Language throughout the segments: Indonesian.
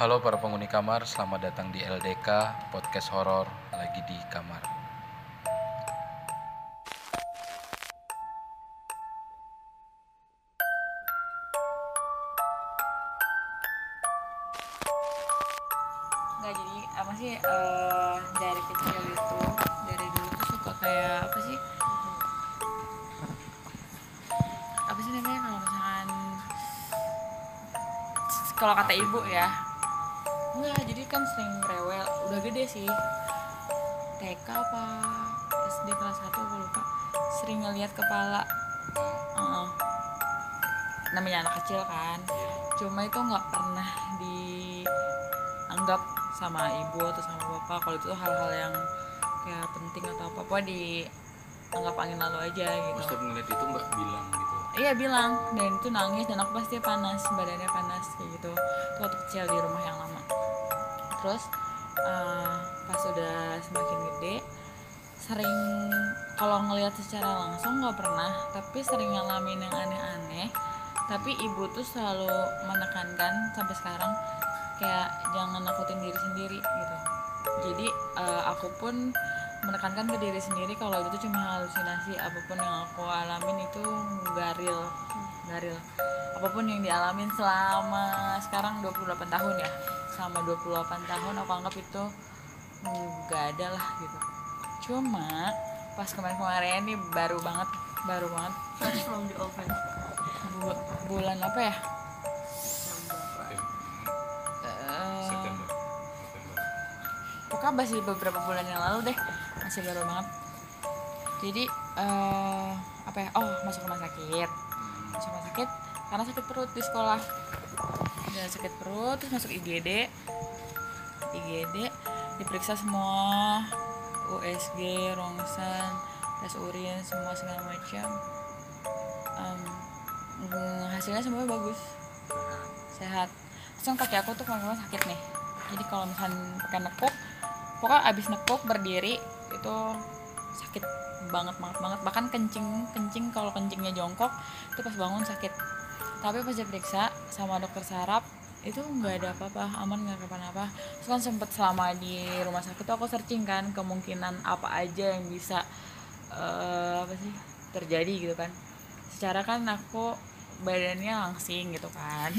Halo para penghuni kamar, selamat datang di LDK Podcast Horor lagi di kamar. Cuma itu nggak pernah dianggap sama ibu atau sama bapak kalau itu hal-hal yang kayak penting atau apa apa dianggap angin lalu aja gitu. Ustadz ngeliat itu nggak bilang gitu. iya bilang. Dan itu nangis dan aku pasti panas badannya panas kayak gitu. Itu waktu kecil di rumah yang lama. Terus eh, pas udah semakin gede sering kalau ngelihat secara langsung nggak pernah tapi sering ngalamin yang aneh-aneh tapi ibu tuh selalu menekankan sampai sekarang kayak jangan nakutin diri sendiri gitu. Jadi eh, aku pun menekankan ke diri sendiri kalau itu cuma halusinasi. Apa pun yang aku alamin itu nggak real nggak real. Apa pun yang dialamin selama sekarang 28 tahun ya. Selama 28 tahun aku anggap itu nggak ada lah gitu. Cuma pas kemarin-kemarin ini baru banget baru banget. Fresh from the oven. Bu- bulan apa ya? Eh, September. pokoknya masih beberapa bulan yang lalu deh. Masih baru banget. Jadi eh apa ya? Oh masuk rumah sakit. Masuk rumah sakit karena sakit perut di sekolah. Dan sakit perut terus masuk IGD IGD diperiksa semua. USG rongsen tes urin semua segala macam. Mm, hasilnya semuanya bagus. Sehat. Terus kaki aku tuh kemarin sakit nih. Jadi kalau misalnya pakai nekuk pokoknya abis nekuk berdiri itu sakit banget banget banget. Bahkan kencing kencing kalau kencingnya jongkok itu pas bangun sakit. Tapi pas diperiksa sama dokter saraf itu nggak ada apa-apa aman nggak kenapa-napa terus kan sempet selama di rumah sakit tuh aku searching kan kemungkinan apa aja yang bisa eh, apa sih terjadi gitu kan. Secara kan aku badannya langsing gitu kan.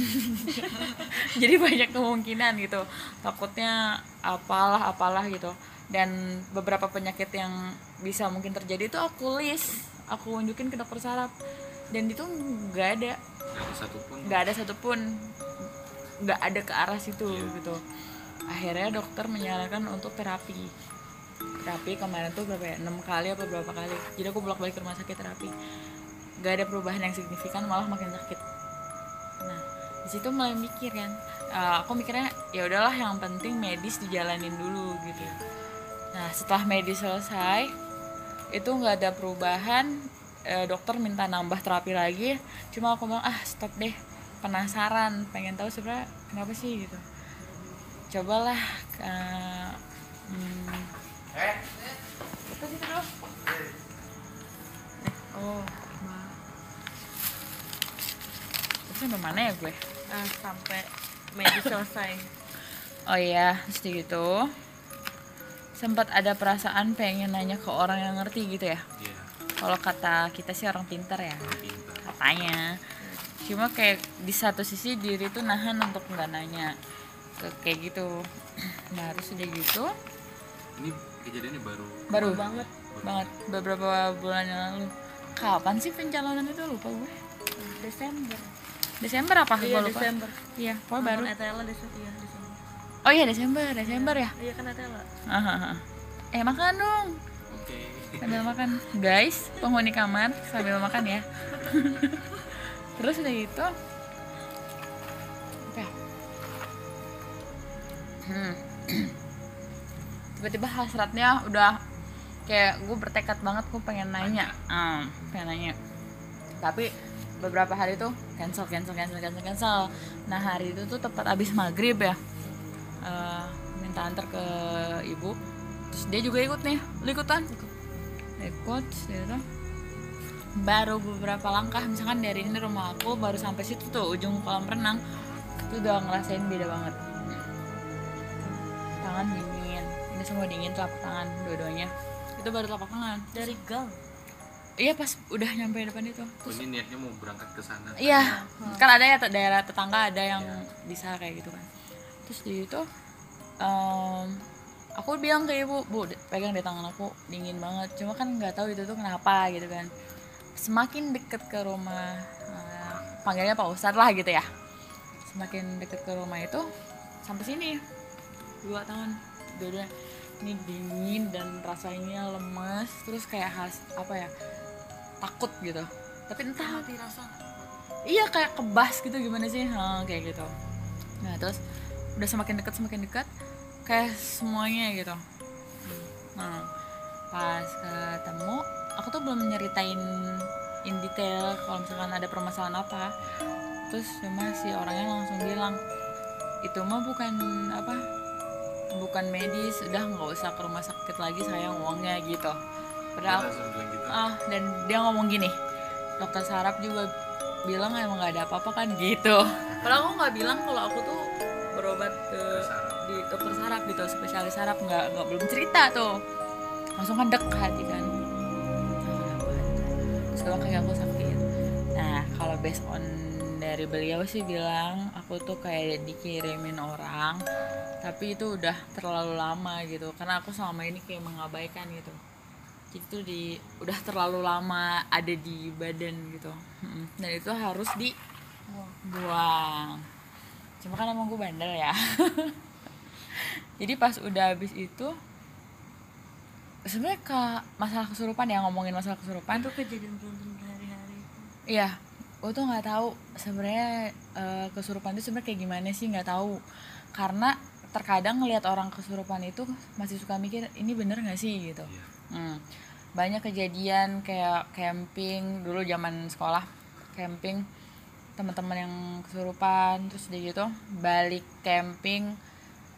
Jadi banyak kemungkinan gitu. Takutnya apalah apalah gitu. Dan beberapa penyakit yang bisa mungkin terjadi itu aku list aku unjukin ke dokter saraf. Dan itu nggak ada. Nggak ada satupun. nggak ada satupun. Nggak ada ke arah situ gitu. Akhirnya dokter menyarankan untuk terapi. Terapi kemarin tuh berapa ya? Enam kali apa berapa kali. Jadi aku bolak balik ke rumah sakit terapi nggak ada perubahan yang signifikan malah makin sakit. Nah di situ mulai mikir kan eh, aku mikirnya ya udahlah yang penting medis dijalanin dulu gitu. Nah setelah medis selesai itu nggak ada perubahan eh, dokter minta nambah terapi lagi. Cuma aku bilang ah stop deh penasaran pengen tahu sebenarnya kenapa sih gitu. Cobalah eh, hmm, dulu? Eh, oh sampai mana ya gue? Ah, sampai medis selesai. oh iya terus dia gitu sempat ada perasaan pengen nanya ke orang yang ngerti gitu ya? Iya, kalau kata kita sih orang pintar ya. Pintar. katanya. Cuma kayak di satu sisi diri tuh nahan untuk nggak nanya ke kayak gitu. Nah harus udah gitu. Ini kejadiannya baru. baru? banget. banget. Beberapa bulan yang lalu. Kapan sih pencalonan itu? Lupa gue. Desember. Desember apa Iya, lupa Desember. iya pokoknya baru Etela Desember. Iya, Desember. oh iya Desember Desember ya Iya kan Etela. Hahaha. eh makan dong Oke. sambil makan guys penghuni kamar sambil makan ya terus udah gitu apa ya? Hmm. tiba-tiba hasratnya udah kayak gue bertekad banget gue pengen nanya Hmm, pengen nanya tapi beberapa hari tuh cancel cancel cancel cancel cancel. Nah hari itu tuh tepat abis maghrib ya. Eh, minta antar ke ibu. Terus dia juga ikut nih lu ikutan? Ikut gitu baru beberapa langkah misalkan dari ini rumah aku baru sampai situ tuh ujung kolam renang. Itu udah ngerasain beda banget. Tangan dingin. Ini semua dingin telapak tangan dua-duanya. Itu baru telapak tangan. Dari gang. Iya pas udah nyampe depan itu Oh, ini niatnya mau berangkat ke sana Iya, kan ada ya daerah tetangga ada yang bisa kayak gitu kan. Terus di itu em, aku bilang ke ibu, bu pegang di tangan aku dingin banget. Cuma kan nggak tahu itu tuh kenapa gitu kan. Semakin deket ke rumah, eh, panggilnya Pak Ustadz lah gitu ya. Semakin deket ke rumah itu sampai sini dua tahun dua ini dingin dan rasanya lemes terus kayak khas apa ya takut gitu. Tapi entah Mati rasa. iya kayak kebas gitu gimana sih? Hah, kayak gitu. Nah terus udah semakin dekat semakin dekat kayak semuanya gitu. Nah pas ketemu aku tuh belum nyeritain in detail kalau misalkan ada permasalahan apa. Terus cuma si orangnya langsung bilang itu mah bukan apa bukan medis udah nggak usah ke rumah sakit lagi sayang uangnya gitu padahal gitu. Ah dan dia ngomong gini dokter saraf juga bilang emang nggak ada apa-apa kan? Gitu. Padahal aku nggak bilang kalau aku tuh berobat ke di dokter saraf gitu spesialis saraf nggak nggak belum cerita tuh. Langsung kan dek hati kan. Terus bilang kayak aku sakit. Nah kalau based on dari beliau sih bilang aku tuh kayak dikirimin orang tapi itu udah terlalu lama gitu. Karena aku selama ini kayak mengabaikan gitu jadi tuh di udah terlalu lama ada di badan gitu. Dan itu harus dibuang cuma kan emang gue bandel ya. Jadi pas udah habis itu sebenarnya ke masalah kesurupan ya ngomongin masalah kesurupan. Itu kejadian beruntun berhari-hari. Iya, gue tuh nggak tahu sebenarnya eh, kesurupan itu sebenarnya kayak gimana sih nggak tahu. Karena terkadang ngelihat orang kesurupan itu masih suka mikir ini bener nggak sih? gitu. Iya. Hmm. Banyak kejadian kayak camping dulu zaman sekolah camping teman-teman yang kesurupan terus dia gitu balik camping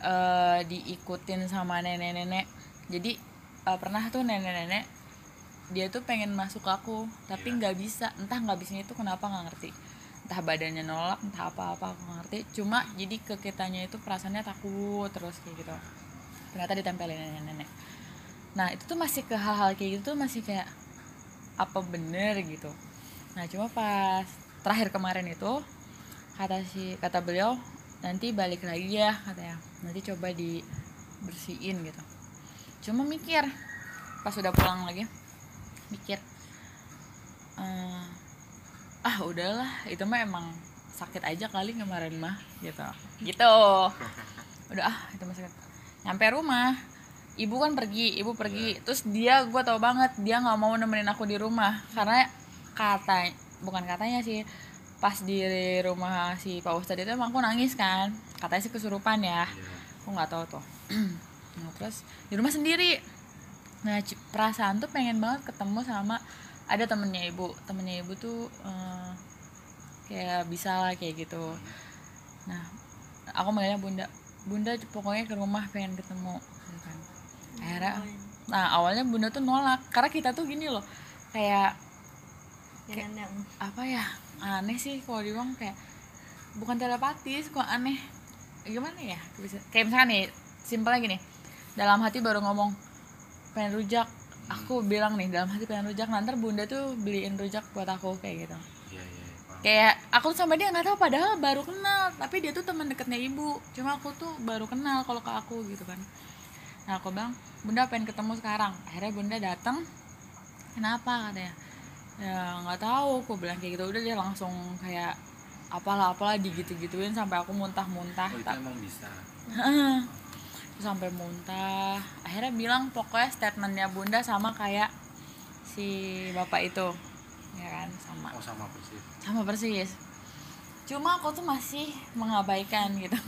eh, diikutin sama nenek-nenek. Jadi eh, pernah tuh nenek-nenek dia tuh pengen masuk aku tapi Iya. nggak bisa. Entah nggak bisanya itu kenapa nggak ngerti. Entah badannya nolak entah apa-apa aku nggak ngerti. Cuma jadi ke kitanya itu perasaannya takut terus kayak gitu. Ternyata ditempelin nenek-nenek nah itu tuh masih ke hal-hal kayak gitu tuh masih kayak apa bener gitu. Nah cuma pas terakhir kemarin itu kata si kata beliau nanti balik lagi ya katanya. Nanti coba dibersihin gitu. Cuma mikir pas udah pulang lagi mikir "Eh, ah udahlah itu mah emang sakit aja kali kemarin mah gitu. Gitu. Udah ah itu mah sakit. Nyampe rumah ibu kan pergi ibu pergi. Terus dia gue tau banget dia nggak mau nemenin aku di rumah. Karena kata bukan katanya sih pas di rumah si pak ustadz itu emang aku nangis kan. Katanya sih kesurupan ya. Iya. aku nggak tahu tuh. Nah, terus di rumah sendiri. Nah perasaan tuh pengen banget ketemu sama ada temennya ibu. Temennya ibu tuh eh, kayak bisa lah kayak gitu. Nah aku manggilnya bunda. Bunda pokoknya ke rumah pengen ketemu akhirnya nah awalnya bunda tuh nolak. Karena kita tuh gini loh kayak yang apa ya aneh sih kalau dibilang kayak bukan telepatis kok aneh. Gimana ya? Bisa kayak misalkan nih simpel gini. Dalam hati baru ngomong pengen rujak. Aku bilang nih dalam hati pengen rujak. Nanti bunda tuh beliin rujak buat aku kayak gitu. Iya, iya, paham. kayak aku tuh sama dia nggak tahu padahal baru kenal. Tapi dia tuh teman dekatnya ibu. Cuma aku tuh baru kenal kalau ke aku gitu kan nah aku bilang bunda pengen ketemu sekarang. Akhirnya bunda datang kenapa? katanya. Ya nggak tahu. Aku bilang kayak gitu. Udah dia langsung kayak apalah apalah digitu gituin sampai aku muntah-muntah Oh, itu Tak- emang bisa. Sampai muntah. Akhirnya bilang pokoknya statementnya bunda sama kayak si bapak itu. Ya kan sama. Oh, sama persis. sama persis cuma aku tuh masih mengabaikan gitu. Ya.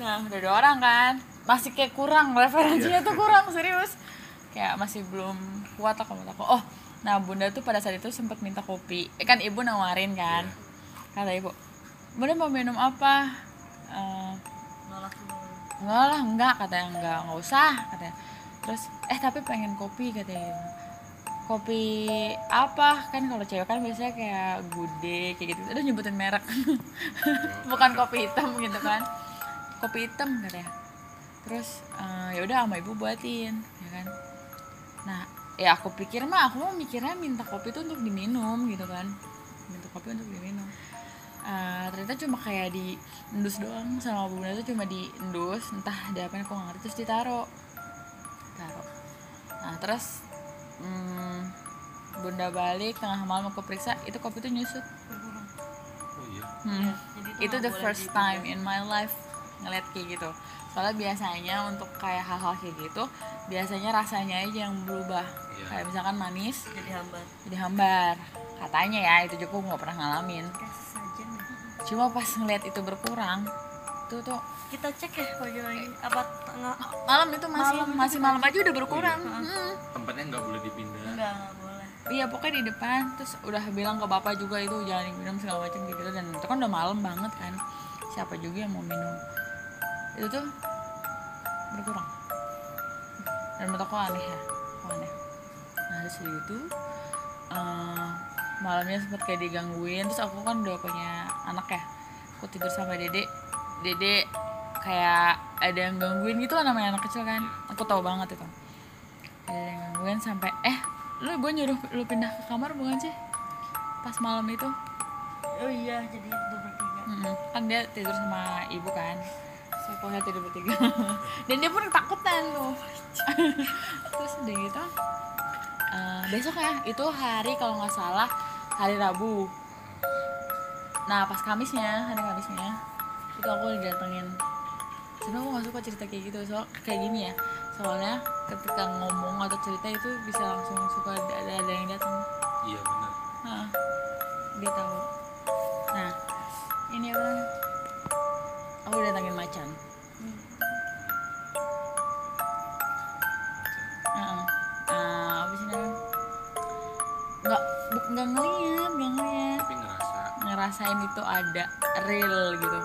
nah udah dua orang kan. Masih kayak kurang referensinya tuh kurang serius. Kayak masih belum kuat aku menurut aku. Oh nah bunda tuh pada saat itu sempat minta kopi. Eh, kan ibu nawarin kan. Kata ibu bunda mau minum apa? Nolak semua. enggak lah enggak katanya. Enggak enggak usah katanya. Terus eh tapi pengen kopi katanya. Kopi apa? Kan kalau cewek kan biasanya kayak gude kayak gitu. Aduh nyebutin merek. Bukan kopi hitam gitu kan. Kopi hitam katanya terus eh, ya udah sama ibu buatin ya kan. Nah ya aku pikir mah aku mau mikirnya minta kopi itu untuk diminum gitu kan. Minta kopi untuk diminum. Eh, ternyata cuma kayak di endus doang sama bunda itu cuma di endus entah ada apa aku nggak ngerti terus ditaro taro nah terus hmm, bunda balik tengah malam aku periksa itu kopi itu nyusut. Oh iya. Hmm. jadi itu the first dipindah. time in my life ngeliat kayak gitu. Soalnya biasanya untuk kayak hal-hal kayak gitu biasanya rasanya aja yang berubah. Iya. kayak misalkan manis jadi hambat jadi hambar. Katanya ya itu juga gue nggak pernah ngalamin. Cuma pas ngeliat itu berkurang itu tuh kita cek ya pagi lagi apa tengah malam itu masih Malam masih malam aja udah berkurang. Oh, Hmm. tempatnya nggak boleh dipindah. Enggak enggak boleh. Iya pokoknya di depan. Terus udah bilang ke bapak juga itu jangan diminum segala macam gitu. Dan itu kan udah malam banget kan. Siapa juga yang mau minum? Itu tuh berkurang. Dan menurut aku aneh ya aku aneh. Nah terus dari itu eh, malamnya sempet kayak digangguin. Terus aku kan udah punya anak ya. Aku tidur sama dede. Dede kayak ada yang gangguin gitu lah namanya anak kecil kan. Aku tahu banget itu. Ada yang gangguin sampai eh lu gue nyuruh lu pindah ke kamar bukan sih? Pas malam itu. Oh iya jadi itu bertiga. Kan dia tidur sama ibu kan. Saya pokoknya tidur bertiga. Dan dia pun ketakutan. Tuh terus udah gitu eh, besok ya itu hari kalau nggak salah hari Rabu. Nah pas Kamisnya hari Kamisnya itu aku didatengin sebenarnya aku gak suka cerita kayak gitu soal kayak gini ya soalnya ketika ngomong atau cerita itu bisa langsung suka ada ada, yang datang iya benar Nah, dia tahu. Nah, ini apa? Aku datangin macan. Apa sih namanya? Nggak, nggak ngeliat, nggak ngeliat. tapi ngerasa Ngerasain itu ada real gitu.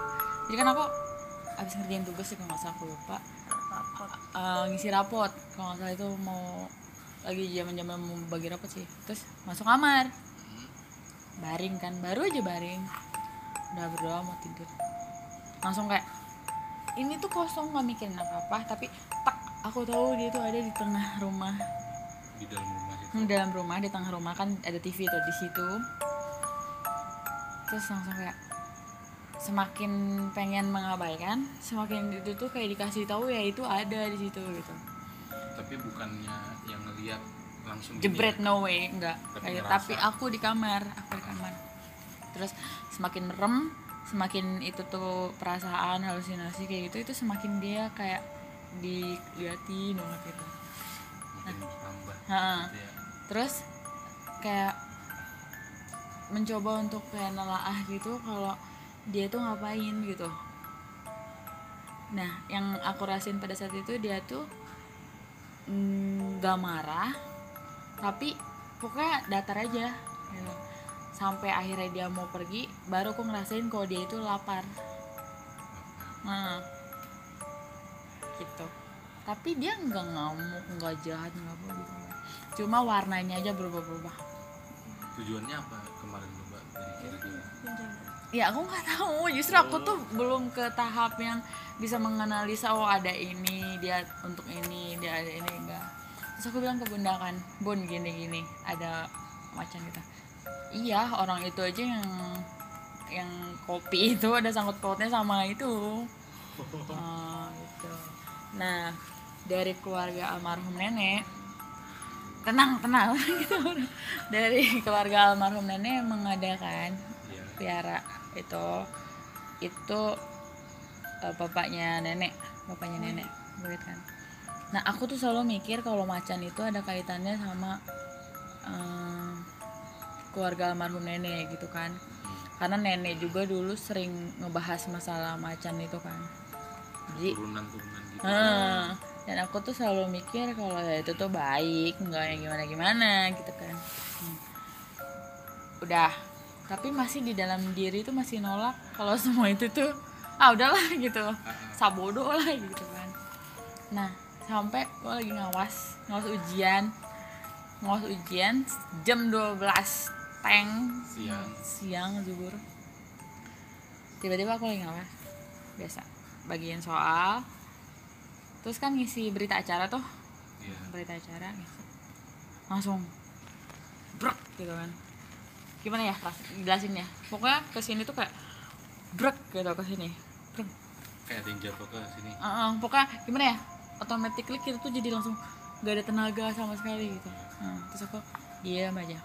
Jadi kan aku abis ngerjain tugas sih kalau nggak salah aku lupa. rapot. Eh, ngisi rapot. Kalau nggak salah itu mau lagi zaman zaman mau bagi rapot sih. Terus masuk kamar. Baring kan baru aja baring. Udah berdoa mau tidur. Langsung kayak ini tuh kosong nggak mikirin apa apa tapi tak aku tahu dia tuh ada di tengah rumah. Di dalam rumah itu Hmm, dalam rumah di tengah rumah kan ada TV tuh di situ. Terus langsung kayak semakin pengen mengabaikan semakin itu tuh kayak dikasih tahu ya itu ada di situ gitu tapi bukannya yang ngelihat langsung jebret ya? no way enggak Tapi Kayak- tapi aku di kamar aku di kamar terus semakin merem semakin itu tuh perasaan halusinasi kayak gitu itu semakin dia kayak diliatin banget gitu tambah Ha-ha. gitu ya. terus kayak mencoba untuk kayak nelaah gitu kalau dia tuh ngapain gitu. Nah yang aku rasain pada saat itu dia tuh mm, marah tapi pokoknya datar aja gitu. sampai akhirnya dia mau pergi baru aku ngerasain kalau dia itu lapar. Nah gitu. Tapi dia nggak ngamuk nggak jahat nggak apa gitu. Cuma warnanya aja berubah-berubah. Tujuannya apa ya aku nggak tahu. Justru aku tuh belum ke tahap yang bisa menganalisa oh ada ini dia untuk ini dia ada ini enggak. Terus aku bilang ke bunda kan bun gini gini ada macan gitu. Iya orang itu aja yang yang kopi itu ada sangkut pautnya sama itu. Oh, gitu. Nah dari keluarga almarhum nenek tenang tenang gitu. Dari keluarga almarhum nenek mengadakan piara itu. Itu eh, bapaknya nenek bapaknya nenek begitu kan. Nah aku tuh selalu mikir kalau macan itu ada kaitannya sama eh, keluarga almarhum nenek gitu kan. Karena nenek juga dulu sering ngebahas masalah macan itu kan. Jadi turunan-turunan gitu. Hmm, dan aku tuh selalu mikir kalau ya itu tuh baik, nggak yang gimana gimana gitu kan. Hmm. Udah, tapi masih di dalam diri tuh masih nolak kalau semua itu tuh ah udahlah gitu, sabodo lah gitu kan. Nah, sampai gue lagi ngawas, ngawas ujian, ngawas ujian jam 12 teng. Siang. Siang zuhur. Tiba-tiba aku lagi ngawas biasa. Bagian soal. Terus kan ngisi berita acara tuh. Iya. berita acara ngisi. Langsung brek gitu kan gimana ya jelasin ya. Pokoknya ke sini tuh kayak brek gitu ke sini brek. Kayak yang jatuh ke sini. Heeh, pokoknya gimana ya automatically kita tuh jadi langsung gak ada tenaga sama sekali gitu. Nah, terus aku diam aja.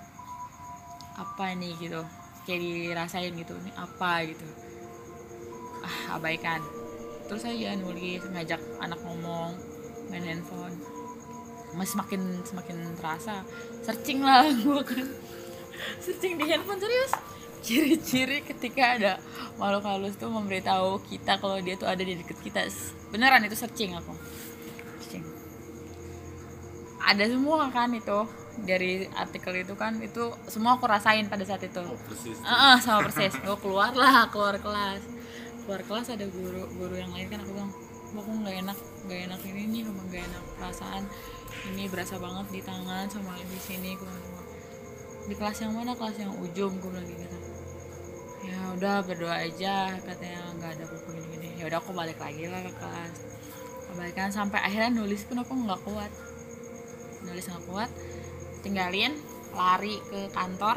Apa ini gitu? Kayak dirasain gitu ini apa gitu. Ah abaikan. Terus aja nulis ngajak anak ngomong main handphone. Mas semakin semakin terasa. Searching lah gue kan searching di handphone serius? Ciri-ciri ketika ada makhluk halus tuh memberitahu kita kalau dia tuh ada di deket kita. Beneran itu searching aku. Searching. Ada semua kan itu. Dari artikel itu kan itu semua aku rasain pada saat itu. Oh, persis. Heeh, sama persis. Gue keluar lah keluar kelas. Keluar kelas ada guru guru yang lain kan aku bilang "Bu, aku nggak enak nggak enak ini nih emang nggak enak perasaan. Ini berasa banget di tangan sama di sini aku. Di kelas yang mana? Kelas yang ujung gue bilang gitu. Ya udah berdoa aja katanya nggak ada buku gini gini ya udah aku balik lagi lah ke kelas. Kebalikan sampai akhirnya nulis pun aku nggak kuat. Nulis nggak kuat tinggalin lari ke kantor.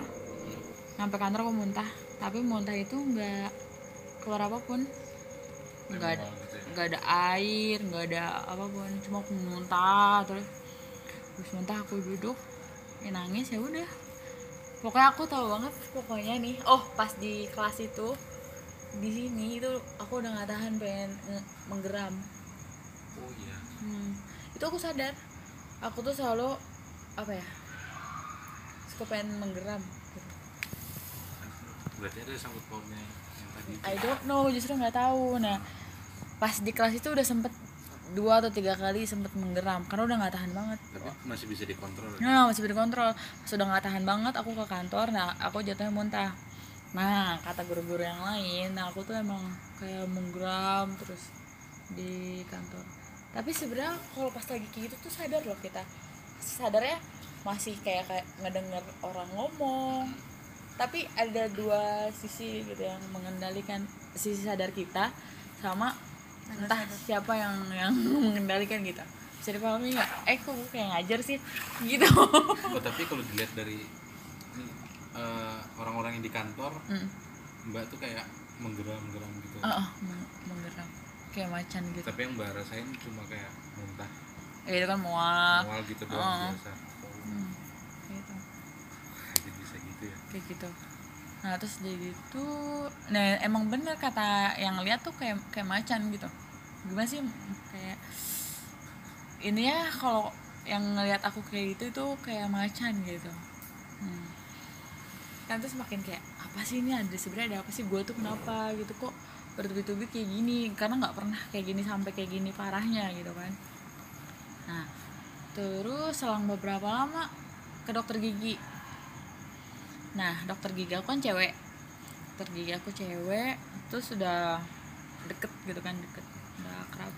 Sampai kantor aku muntah. Tapi muntah itu nggak keluar apa pun. Nggak ada nggak ada air nggak ada apa pun. Cuma aku muntah terus. Terus muntah aku duduk. Ya nangis ya udah pokoknya aku tahu banget pokoknya nih oh pas di kelas itu di sini itu aku udah nggak tahan pengen nge- menggeram Oh iya. Hmm, itu aku sadar aku tuh selalu apa ya suka pengen menggeram gitu. Berarti ada sangkut pautnya yang tadi. itu. I don't know justru nggak tahu nah pas di kelas itu udah sempet dua atau tiga kali sempet menggeram karena udah nggak tahan banget. Tapi masih bisa dikontrol. ya? nah masih bisa dikontrol. Sudah nggak tahan banget aku ke kantor nah aku jatuhnya muntah. Nah kata guru-guru yang lain nah aku tuh emang kayak menggeram terus di kantor. Tapi sebenarnya kalau pas lagi kayak gitu tuh sadar loh kita. Sadarnya masih kayak kayak ngedenger orang ngomong. Tapi ada dua sisi gitu yang mengendalikan sisi sadar kita sama entah siapa yang yang mengendalikan gitu bisa dipahami nggak eh kok gue kayak ngajar sih gitu Oh, tapi kalau dilihat dari eh, orang-orang yang di kantor, Mm. Mbak tuh kayak menggeram-geram gitu. oh, oh, meng- menggeram kayak macan gitu Tapi yang Mbak rasain cuma kayak muntah, ya itu kan mual mual gitu doang Oh. biasa. Hmm, gitu jadi bisa gitu ya. kayak gitu nah terus jadi gitu nah emang bener kata yang lihat tuh kayak kayak macan gitu. Gimana sih? Kayak ini ya kalau yang ngelihat aku kayak gitu itu kayak macan gitu. Hmm. kan terus makin kayak apa sih ini? Ada sebenarnya ada apa sih? Gue tuh kenapa gitu? Kok bertubi-tubi kayak gini? Karena nggak pernah kayak gini sampai kayak gini parahnya gitu kan. Nah terus selang beberapa lama ke dokter gigi nah dokter gigi aku kan cewek. Dokter gigi aku cewek terus sudah deket gitu kan deket. Udah akrab.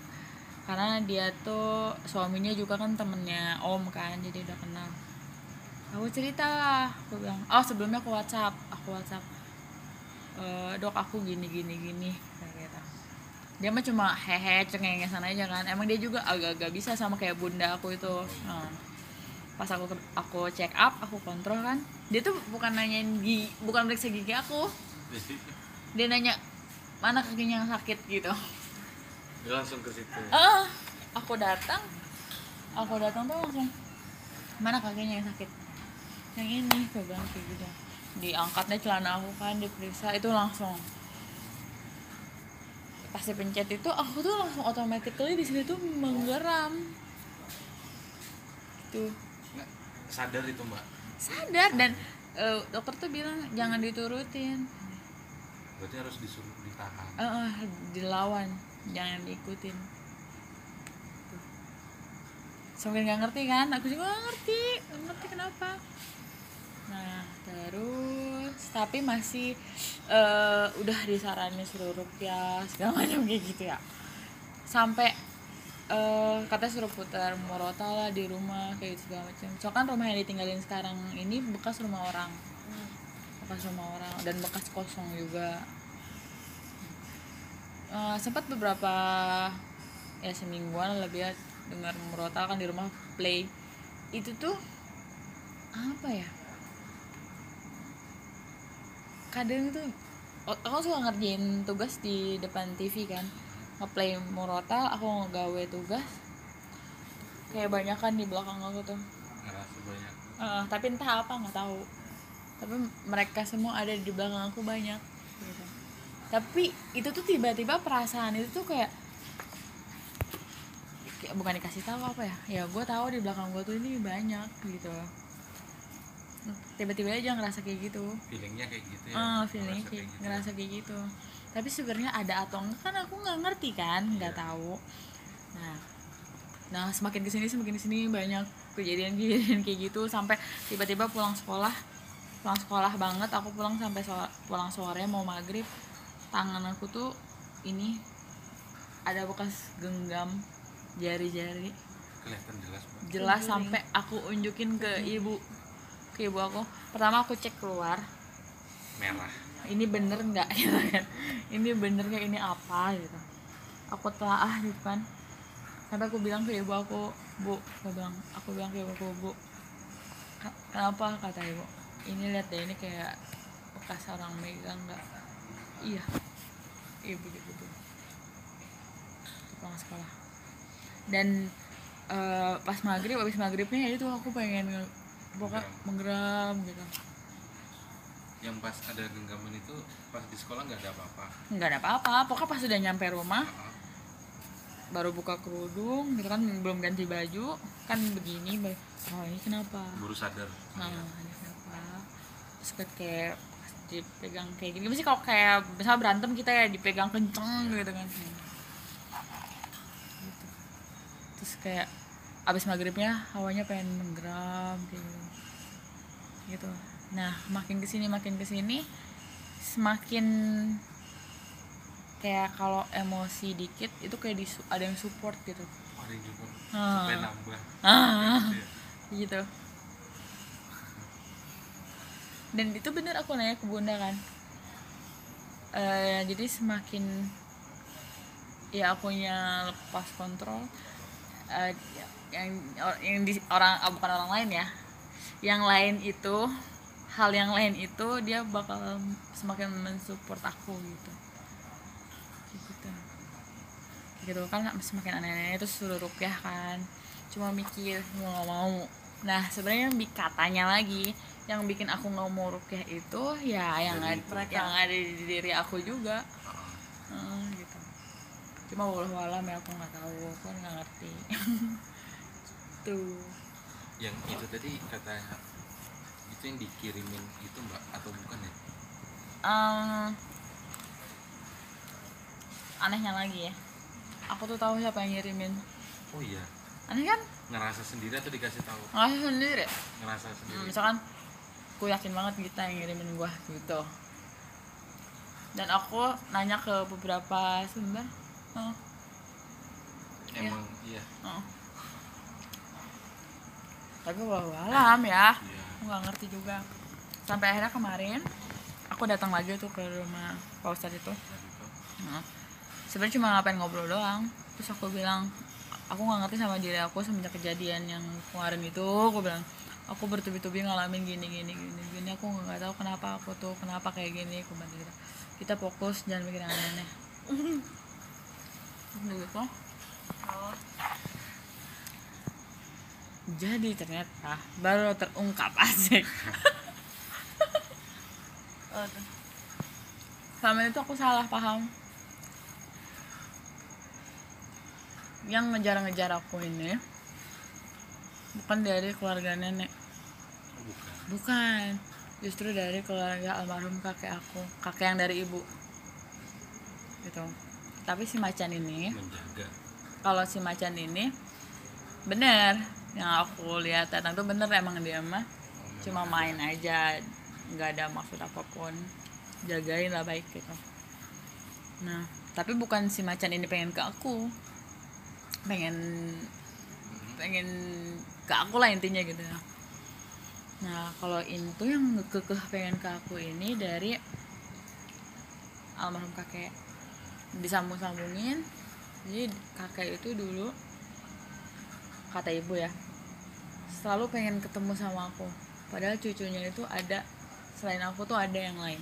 Karena dia tuh suaminya juga kan temennya om kan jadi udah kenal. Aku cerita lah aku bilang oh sebelumnya aku WhatsApp aku WhatsApp "Eh, dok aku gini gini gini kayak gitu. Dia mah cuma hehe cengengesan aja kan. Emang dia juga agak-agak bisa sama kayak bunda aku itu. Nah, pas aku aku check up aku kontrol kan dia tuh bukan nanyain gigi bukan periksa gigi aku. Dia nanya mana kakinya yang sakit? gitu. Dia langsung ke situ. ah aku datang. Aku datang tuh langsung mana kakinya yang sakit? Yang ini aku bilang kayak gitu. Diangkatnya celana aku kan diperiksa itu langsung. Pas dipencet itu aku tuh langsung automatically di sini tuh menggeram. Tuh Nggak, sadar itu Mbak. Sadar dan eh, dokter tuh bilang jangan diturutin Berarti harus disuruh ditahan. Eh, eh, dilawan jangan diikutin Tuh. sampai nggak ngerti kan aku juga nggak ngerti nggak ngerti kenapa nah terus tapi masih eh, udah disaranin suruh rupiah segala macam kayak gitu ya sampai eh katanya suruh putar morota lah di rumah kayak gitu segala macam. Soalnya kan rumah yang ditinggalin sekarang ini bekas rumah orang. Bekas rumah orang dan bekas kosong juga. Eh, sempat beberapa ya semingguan lebih ya dengar merotal kan di rumah play. Itu tuh apa ya? Kadang tuh aku suka ngerjain tugas di depan TV kan ngeplay murotal aku ngegawe tugas. Kayak banyak kan di belakang aku tuh. Ngerasa banyak. Eh, tapi entah apa nggak tahu. Tapi mereka semua ada di belakang aku banyak gitu. tapi itu tuh tiba-tiba perasaan itu tuh kayak kayak bukan dikasih tahu apa ya? Ya gue tahu di belakang gue tuh ini banyak gitu. Tiba-tiba aja ngerasa kayak gitu. Feelingnya kayak gitu ya? Ah feelingnya Ngerasa kayak, gitu. ngerasa kayak gitu tapi sebenarnya ada atau enggak kan aku nggak ngerti kan nggak Iya. tahu. Nah nah semakin ke sini semakin ke sini banyak kejadian-kejadian kayak gitu. Sampai tiba-tiba pulang sekolah pulang sekolah banget. Aku pulang sampai so- pulang sore mau maghrib. Tangan aku tuh ini ada bekas genggam jari-jari. Kelihatan jelas Mbak. jelas sampai aku unjukin ke ibu ke ibu aku. Pertama aku cek keluar. Merah ini bener nggak gitu kan. Ini bener nggak ini apa gitu. Aku telaah gitu kan. Sampai aku bilang ke ibu aku bu aku bilang aku bilang ke ibu aku bu "Ka- kenapa? kata ibu. Ini lihat deh ini kayak bekas orang megang nggak? Iya ibu gitu. Tuh pulang sekolah. Dan eh, pas maghrib abis maghribnya ya itu aku pengen nge- pokoknya menggeram gitu yang pas ada genggaman itu pas di sekolah nggak ada apa-apa. Nggak ada apa-apa pokoknya pas udah nyampe rumah Ah, baru buka kerudung gitu kan belum ganti baju kan begini oh ini kenapa? Baru sadar. Nah ini kenapa? Terus kan kayak dipegang kayak gini mesti kalau kayak misalnya berantem kita ya dipegang kenceng gitu kan. Gitu. terus kayak abis maghribnya hawanya pengen menggeram kayak gitu. Gitu nah makin ke sini makin ke sini semakin kayak kalau emosi dikit itu kayak disu- ada yang support gitu. Oh, ada yang juga Ah. supaya nambah. Ah. Gitu ya. gitu. Dan itu bener aku nanya ke bunda kan. Eh, jadi semakin ya akunya lepas kontrol eh, yang yang di orang bukan orang lain ya. Yang lain itu hal yang lain itu dia bakal semakin mensupport aku gitu. Gitu gitu kan semakin aneh-aneh itu suruh rukyah kan. Cuma mikir mau nggak mau. Nah sebenarnya katanya lagi yang bikin aku nggak mau rukyah itu ya yang Dari ada yang ada di diri aku juga. Hmm, gitu. Cuma walau alam ya aku nggak tahu. Aku nggak ngerti. Tuh. Yang itu tadi kata itu yang dikirimin itu mbak atau bukan ya? Em, anehnya lagi ya. Aku tuh tahu siapa yang ngirimin. Oh iya. Aneh kan? Ngerasa sendiri atau dikasih tahu? Nggak sendiri? Ngerasa Hmm, sendiri misalkan aku yakin banget kita yang ngirimin gua gitu. Dan aku nanya ke beberapa sumber. Oh, emang iya. Oh. tapi walau alam ya. Iya aku nggak ngerti juga. Sampai akhirnya kemarin aku datang lagi tuh ke rumah pak ustadz itu. Nah, sebenarnya cuma ngapain ngobrol doang. Terus aku bilang aku nggak ngerti sama diri aku semenjak kejadian yang kemarin itu. Aku bilang aku bertubi-tubi ngalamin gini gini gini gini. Aku nggak tahu kenapa aku tuh kenapa kayak gini. Aku bilang gitu. Kita fokus jangan mikir yang aneh-aneh. Udah gitu. Oh jadi ternyata baru terungkap asik oh selama itu aku salah paham. Yang ngejar-ngejar aku ini bukan dari keluarga nenek. Bukan. Bukan. Justru dari keluarga almarhum kakek aku kakek yang dari ibu. Gitu. Tapi si macan ini menjaga. kalau si macan ini bener yang aku lihat datang tuh bener emang dia mah. Cuma main aja nggak ada maksud apa pun. Jagain lah baik gitu. Nah tapi bukan si macan ini pengen ke aku. Pengen pengen ke aku lah intinya gitu. Nah kalau itu yang kekeh pengen ke aku ini dari almarhum kakek. Disambung-sambungin. Jadi kakek itu dulu kata ibu ya selalu pengen ketemu sama aku. Padahal cucunya itu ada selain aku tuh ada yang lain.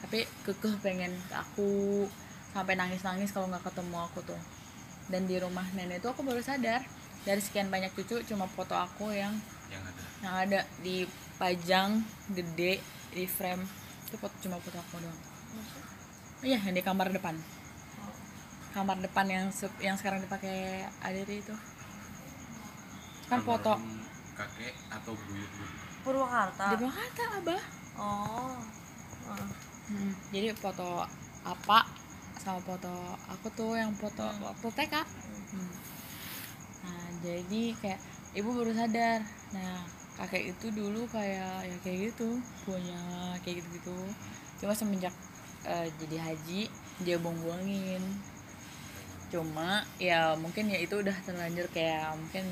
Tapi kekeh pengen ke aku sampai nangis-nangis kalau nggak ketemu aku tuh. Dan di rumah nenek itu aku baru sadar dari sekian banyak cucu cuma foto aku yang yang ada. Yang ada dipajang gede di frame. Itu foto cuma foto aku doang. Iya yang di kamar depan. Kamar depan yang se- yang sekarang dipakai Adiri itu kan foto. kakek atau buyut buyut Purwakarta. Di Jakarta abah. Oh. Ah. Hmm, jadi foto apa sama foto aku tuh yang foto waktu TK Hmm. nah jadi kayak ibu baru sadar. Nah kakek itu dulu kayak ya kayak gitu punya kayak gitu gitu cuma semenjak eh, jadi haji dia buang-buangin cuma ya mungkin ya itu udah terlanjur kayak mungkin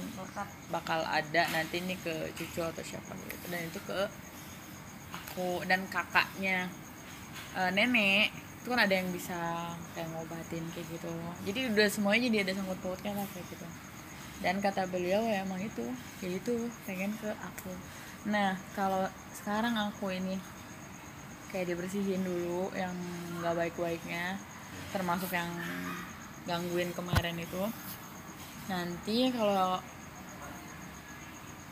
bakal ada nanti nih ke cucu atau siapa gitu. Dan itu ke aku dan kakaknya. Eh, nenek itu kan ada yang bisa kayak ngobatin kayak gitu. Jadi udah semuanya jadi ada sangkut pautnya lah kayak gitu. Dan kata beliau ya emang itu kayak itu pengen ke aku. Nah kalau sekarang aku ini kayak dibersihin dulu yang nggak baik-baiknya termasuk yang gangguin kemarin itu. Nanti kalau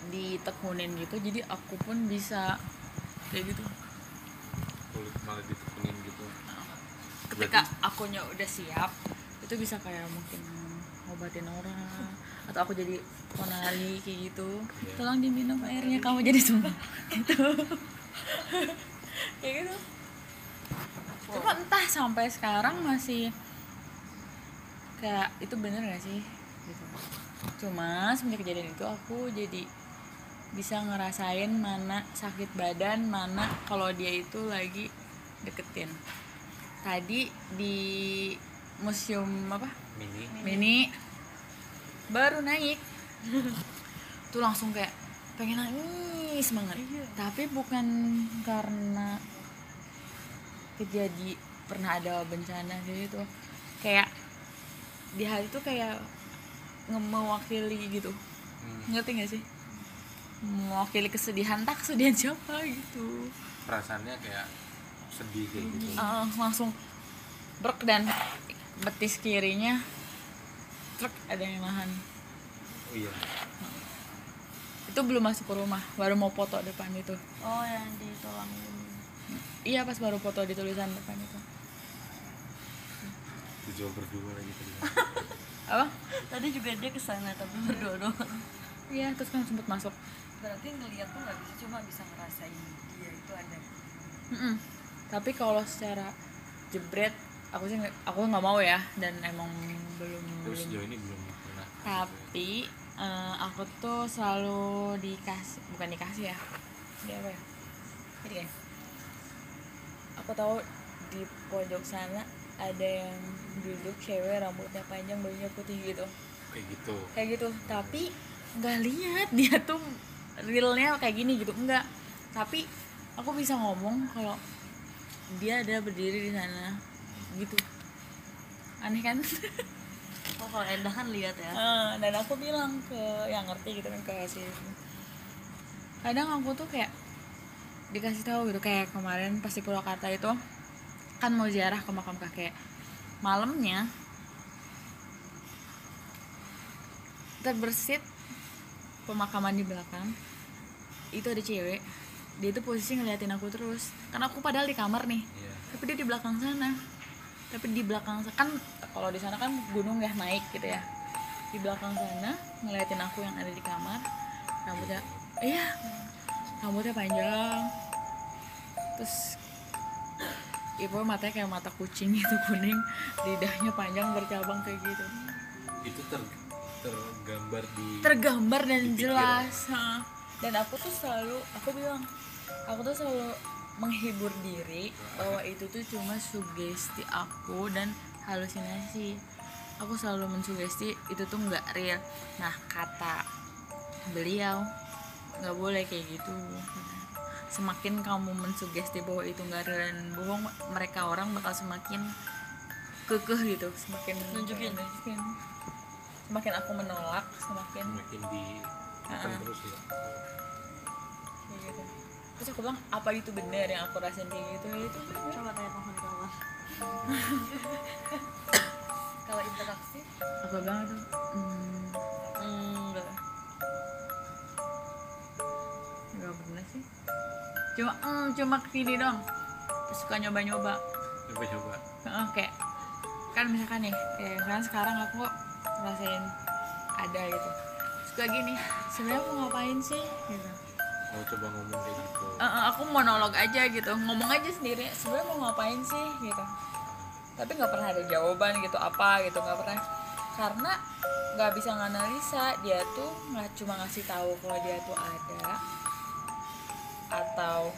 ditekunin gitu jadi aku pun bisa kayak gitu. Kulit malah ditekunin gitu. Ketika akunya udah siap itu bisa kayak mungkin ngobatin orang atau aku jadi ponari kayak gitu. Iya. tolong diminum airnya kamu jadi sembuh gitu. Kayak gitu. Cuma entah sampai sekarang masih kayak itu bener gak sih? Gitu. cuma semenjak kejadian itu aku jadi bisa ngerasain mana sakit badan mana kalau dia itu lagi deketin. Tadi di museum apa? Mini. Mini. Baru naik. Tuh langsung kayak pengen nangis banget. Tapi bukan karena kejadi pernah ada bencana gitu. Kayak di hati tuh kayak nge- mewakili gitu. Hmm, ngerti gak sih? Mewakili kesedihan tak kesedihan siapa gitu. Perasaannya kayak sedih kayak gitu. Ah, langsung brek dan betis kirinya truk ada yang nahan. Oh iya. Itu belum masuk ke rumah baru mau foto depan itu. Oh yang ditolongin. Iya pas baru foto di tulisan depan itu tujuan berdua lagi tadi. Apa? Tadi juga dia ke sana tapi berdua doang. Iya terus kan sempet masuk. Berarti ngeliat tuh nggak bisa cuma bisa ngerasain dia itu ada. Mm-mm. tapi kalau secara jebret aku sih aku nggak mau ya dan emang belum terus belum. sejauh ini belum pernah. Tapi eh, aku tuh selalu dikasih bukan dikasih ya di apa ya? Jadi kayak aku tahu di pojok sana ada yang duduk cewek rambutnya panjang bajunya putih gitu. Kayak gitu. Kayak gitu. Tapi nggak lihat. Dia tuh realnya kayak gini gitu. Enggak tapi aku bisa ngomong kalau dia ada berdiri di sana gitu. Aneh kan? Oh kalau Endah kan lihat ya. Eh, dan aku bilang ke yang ngerti gitu kan ke si kadang aku tuh kayak dikasih tahu gitu. Kayak kemarin pas di Purwakarta itu kan mau ziarah ke makam kakek. Malamnya terbersit pemakaman di belakang. Itu ada cewek. Dia itu posisi ngeliatin aku terus. Karena aku padahal di kamar nih. Iya. Tapi dia di belakang sana. Tapi di belakang sa- kan kalau di sana kan gunung ya naik gitu ya. Di belakang sana ngeliatin aku yang ada di kamar. Rambutnya iya rambutnya panjang. Terus ibu matanya kayak mata kucing itu kuning. Lidahnya panjang bercabang kayak gitu. Itu ter tergambar di tergambar dan Dipikir. jelas ha. dan aku tuh selalu aku bilang aku tuh selalu menghibur diri bahwa itu tuh cuma sugesti aku dan halusinasi. Aku selalu mensugesti itu tuh nggak real. Nah kata beliau nggak boleh kayak gitu semakin kamu mensugesti bahwa itu nggak real dan bohong mereka orang bakal semakin kekeh gitu semakin Nunjukin. nunjukin. semakin aku menolak semakin Makin di Heeh. terus ya. kayak gitu terus aku bilang apa itu benar yang aku rasain kayak gitu ya itu coba tanya teman kawan kalau interaksi aku bilang itu hmm, cuma hmm, cuma ke sini dong suka nyoba nyoba Coba coba. Heeh, kayak kan misalkan nih kayak misalkan sekarang aku ngerasain ada gitu. Suka gini sebenarnya mau ngapain sih? Gitu. Mau coba ngomong kayak gitu. Eh, aku monolog aja gitu. Ngomong aja sendiri sebenarnya mau ngapain sih? Gitu. Tapi nggak pernah ada jawaban gitu apa gitu nggak pernah. Karena nggak bisa nganalisa dia tuh nggak cuma ngasih tahu kalau dia tuh ada atau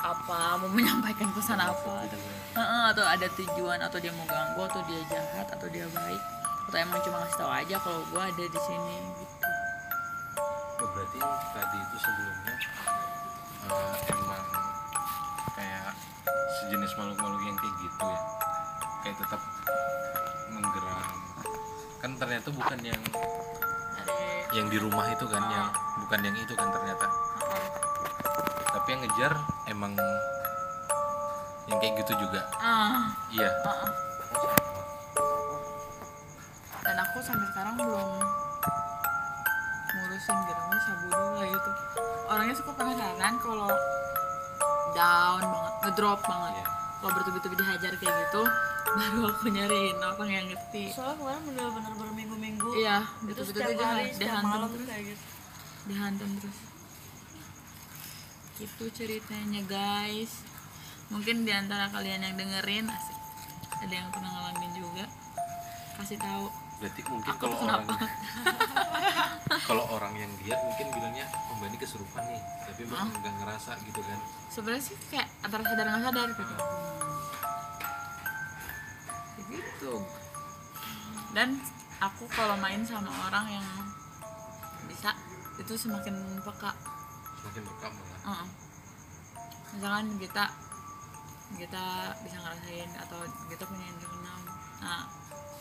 apa mau menyampaikan pesan apa. Atau, Heeh, atau ada tujuan atau dia mau ganggu atau dia jahat atau dia baik. Atau emang cuma ngasih tahu aja kalau gua ada di sini gitu. Oh, berarti tadi itu sebelumnya eh, emang kayak sejenis makhluk-makhluk yang kayak gitu ya? Kayak tetap menggeram. Kan ternyata bukan yang ada yang di rumah itu kan yang bukan yang itu kan ternyata tapi yang ngejar emang yang kayak gitu juga. Ah. Iya. Heeh. dan aku sampai sekarang belum ngurusin ini sabu dulu lah gitu. Orangnya suka penasaran kalau down banget ngedrop banget. Iya. kalau bertubi-tubi dihajar kayak gitu baru aku nyariin orang yang ngerti. Soalnya kemarin bener-bener berminggu-minggu. Iya setiap hari dia setiap dihantam malam terus. kayak gitu. Dihantam terus itu ceritanya guys. Mungkin di antara kalian yang dengerin asik. Ada yang pernah ngalamin juga. Kasih tahu. Berarti mungkin kalau orang kalau orang yang lihat mungkin bilangnya oh mbak ini kesurupan nih. Tapi mbak nggak ngerasa gitu kan. Sebenarnya sih kayak antara sadar nggak sadar gitu. Kayak gitu. Dan aku kalau main sama orang yang bisa itu semakin peka semakin rekam malah Heeh. misalkan kita kita bisa ngerasain atau kita punya indra keenam nah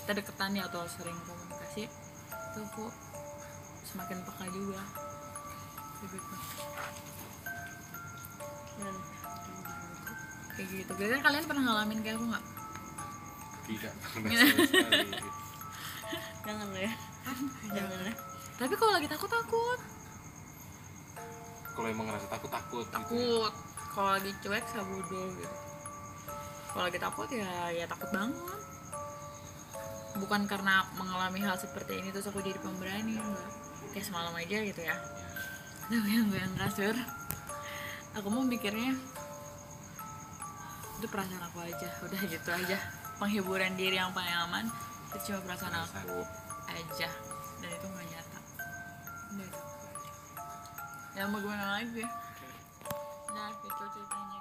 kita deketan nih atau sering komunikasi itu aku semakin peka juga. Kayak gitu. Kayak gitu. Kalian kalian pernah ngalamin kayak aku nggak? Tidak. Pernah jangan lah ya. Jangan ya tapi kalau lagi takut takut kalau emang ngerasa takut takut gitu. Takut. Kalau lagi cuek sabudo gitu. Kalau lagi takut ya ya takut banget. Bukan karena mengalami hal seperti ini terus aku jadi pemberani enggak. Kayak semalam aja gitu ya. Tapi yang gue yang kasur aku mau mikirnya itu perasaan aku aja. Udah gitu aja. Penghiburan diri yang paling aman itu cuma perasaan Perasaan. aku aja. Dan itu nggak ya mau gimana lagi? Nah gitu ceritanya